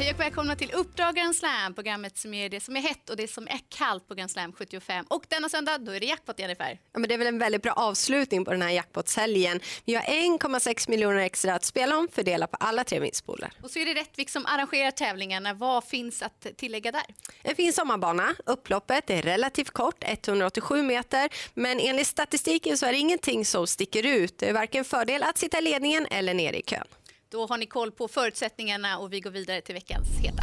och välkomna till Uppdrag Grand Slam, programmet som är det som är hett och det som är kallt på Grand Slam 75. Och denna söndag, då är det jackpot Jennifer. Ja, men det är väl en väldigt bra avslutning på den här jackpotshelgen. Vi har 1,6 miljoner extra att spela om, fördela på alla tre vinstpooler. Och så är det Rättvik som arrangerar tävlingarna. Vad finns att tillägga där? En fin sommarbana. Upploppet är relativt kort, 187 meter. Men enligt statistiken så är det ingenting som sticker ut. Det är varken fördel att sitta i ledningen eller nere i kön. Då har ni koll på förutsättningarna och vi går vidare till veckans heta.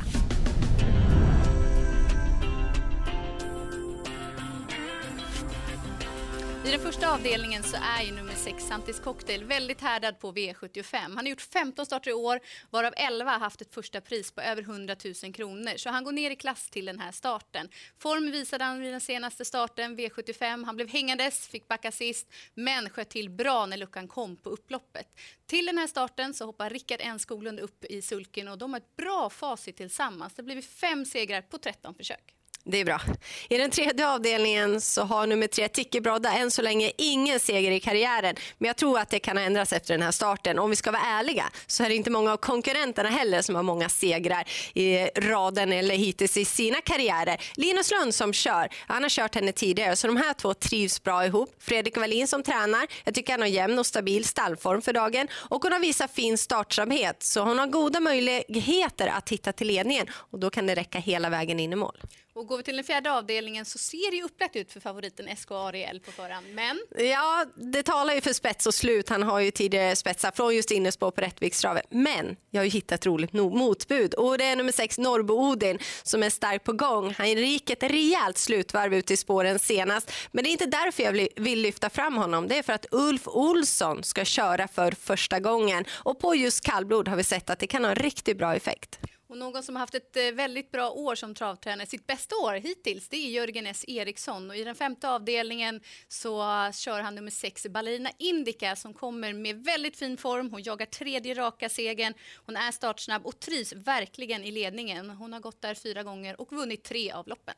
I den första avdelningen så är ju nummer 6 Santis Cocktail väldigt härdad på V75. Han har gjort 15 starter i år, varav 11 har haft ett första pris på över 100 000 kronor. Så han går ner i klass till den här starten. Form visade han vid den senaste starten, V75. Han blev hängandes, fick backa sist, men sköt till bra när luckan kom på upploppet. Till den här starten så hoppar Rickard N Skoglund upp i sulken och de har ett bra facit tillsammans. Det har blivit fem segrar på 13 försök. Det är bra. I den tredje avdelningen så har nummer tre Tiki Brodda än så länge ingen seger i karriären. Men jag tror att det kan ändras efter den här starten. Om vi ska vara ärliga så är det inte många av konkurrenterna heller som har många segrar i raden eller hittills i sina karriärer. Linus Lund som kör, han har kört henne tidigare så de här två trivs bra ihop. Fredrik Wallin som tränar, jag tycker han har jämn och stabil stallform för dagen och hon har visat fin startsamhet så hon har goda möjligheter att hitta till ledningen och då kan det räcka hela vägen in i mål. Och går vi till den fjärde avdelningen så ser det ju upplagt ut för favoriten SK Ariel på förhand. Men... Ja, det talar ju för spets och slut. Han har ju tidigare spetsat från just innerspår på Rättvikstravet. Men jag har ju hittat ett roligt motbud och det är nummer sex Norrbo Odin som är stark på gång. Han gick ett rejält slutvarv ut i spåren senast. Men det är inte därför jag vill lyfta fram honom. Det är för att Ulf Olsson ska köra för första gången. Och på just kallblod har vi sett att det kan ha en riktigt bra effekt. Och någon som har haft ett eh, väldigt bra år som travtränare, sitt bästa år hittills, det är Jörgen S Eriksson. Och I den femte avdelningen så kör han nummer sex, Ballerina Indica, som kommer med väldigt fin form. Hon jagar tredje raka segern. Hon är startsnabb och trivs verkligen i ledningen. Hon har gått där fyra gånger och vunnit tre av loppen.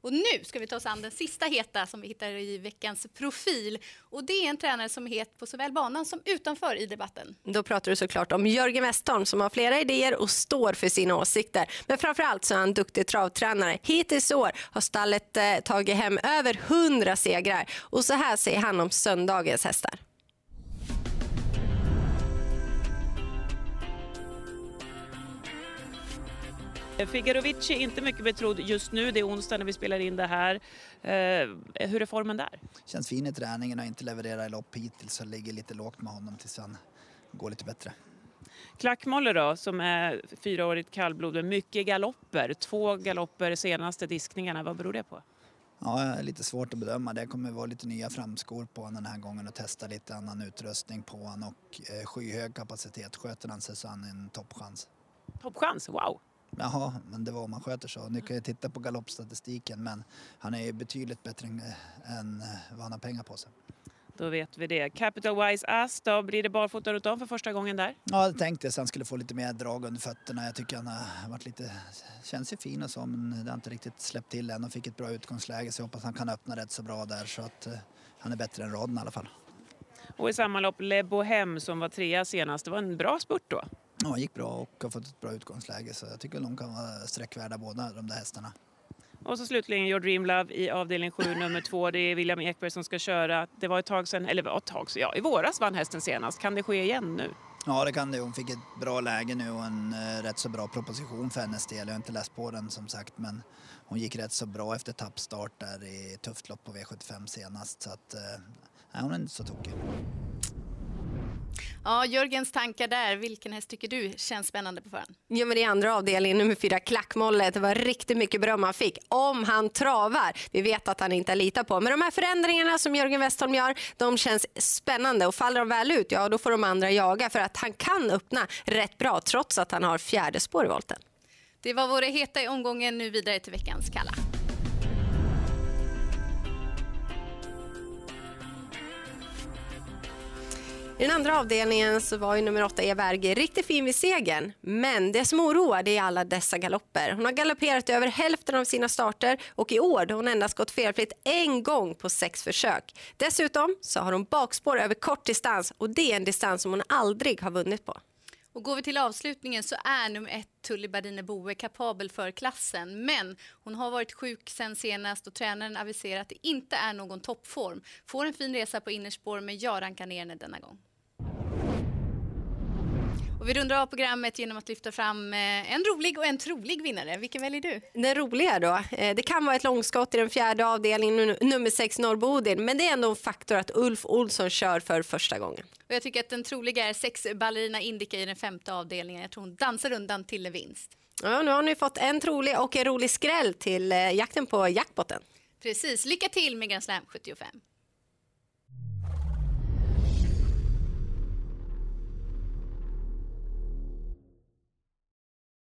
Och nu ska vi ta oss an den sista heta som vi hittar i veckans profil. Och det är en tränare som är het på såväl banan som utanför i debatten. Då pratar du såklart om Jörgen Westholm som har flera idéer och står för sina åsikter. Men framförallt så är han duktig travtränare. Hittills i år har stallet eh, tagit hem över 100 segrar. Och så här säger han om söndagens hästar. Figaro Vici är inte mycket betrodd just nu. Det är onsdag när vi spelar in det här. Eh, hur är formen där? Känns fin i träningen och inte levererat i lopp hittills så ligger lite lågt med honom tills han går lite bättre. Klackmolle då, som är fyraårigt kallblod med mycket galopper. Två galopper senaste diskningarna. Vad beror det på? Ja, lite svårt att bedöma. Det kommer vara lite nya framskor på honom den här gången och testa lite annan utrustning på honom och eh, skyhög kapacitet. Sköter han sig så han en toppchans. Toppchans? Wow! Jaha, men det var om man sköter så. Ni kan ju titta på galoppstatistiken men han är ju betydligt bättre än, än vad han har pengar på sig. Då vet vi det. Capital Wise Ass då, blir det barfota runt om för första gången där? Ja, det tänkte jag så han skulle få lite mer drag under fötterna. Jag tycker han har varit lite, känns ju fin och så men det har inte riktigt släppt till än och fick ett bra utgångsläge så jag hoppas han kan öppna rätt så bra där så att uh, han är bättre än raden i alla fall. Och i samma lopp Le Bohem som var trea senast, det var en bra spurt då? Ja, gick bra och har fått ett bra utgångsläge så jag tycker de kan vara sträckvärda båda de där hästarna. Och så slutligen Your Dream Love i avdelning 7, nummer 2. Det är William Ekberg som ska köra. Det var ett tag sedan, eller var ett tag sedan, ja i våras vann hästen senast. Kan det ske igen nu? Ja det kan det. Hon fick ett bra läge nu och en uh, rätt så bra proposition för hennes del. Jag har inte läst på den som sagt men hon gick rätt så bra efter tappstart där i tufft lopp på V75 senast. Så att, nej, hon är inte så tokig. Ja, Jörgens tankar där. Vilken häst tycker du känns spännande på förhand? Ja, men i andra avdelningen, nummer fyra, Klackmollet. Det var riktigt mycket beröm han fick. Om han travar. Vi vet att han inte litar på. Men de här förändringarna som Jörgen Westholm gör, de känns spännande. Och faller de väl ut, ja då får de andra jaga. För att han kan öppna rätt bra trots att han har fjärde spår i volten. Det var våra heta i omgången. Nu vidare till veckans kalla. I den andra avdelningen så var ju nummer åtta Eva Ergi riktigt fin vid segern. Men det som oroar det är alla dessa galopper. Hon har galopperat över hälften av sina starter och i år har hon endast gått felfritt en gång på sex försök. Dessutom så har hon bakspår över kort distans och det är en distans som hon aldrig har vunnit på. Och går vi till avslutningen så är nummer ett Tully Badine Boe kapabel för klassen. Men hon har varit sjuk sen senast och tränaren aviserar att det inte är någon toppform. Får en fin resa på innerspår men jag rankar ner henne denna gång. Och vi rundar av programmet genom att lyfta fram eh, en rolig och en trolig vinnare. Vilken väljer du? Den roliga då, eh, det kan vara ett långskott i den fjärde avdelningen, nummer sex Norrbodin, men det är ändå en faktor att Ulf Olsson kör för första gången. Och jag tycker att den troliga är sex Ballerina Indica i den femte avdelningen. Jag tror hon dansar undan till en vinst. Ja, nu har ni fått en trolig och en rolig skräll till eh, jakten på jackpotten. Precis. Lycka till med Grand Slam 75.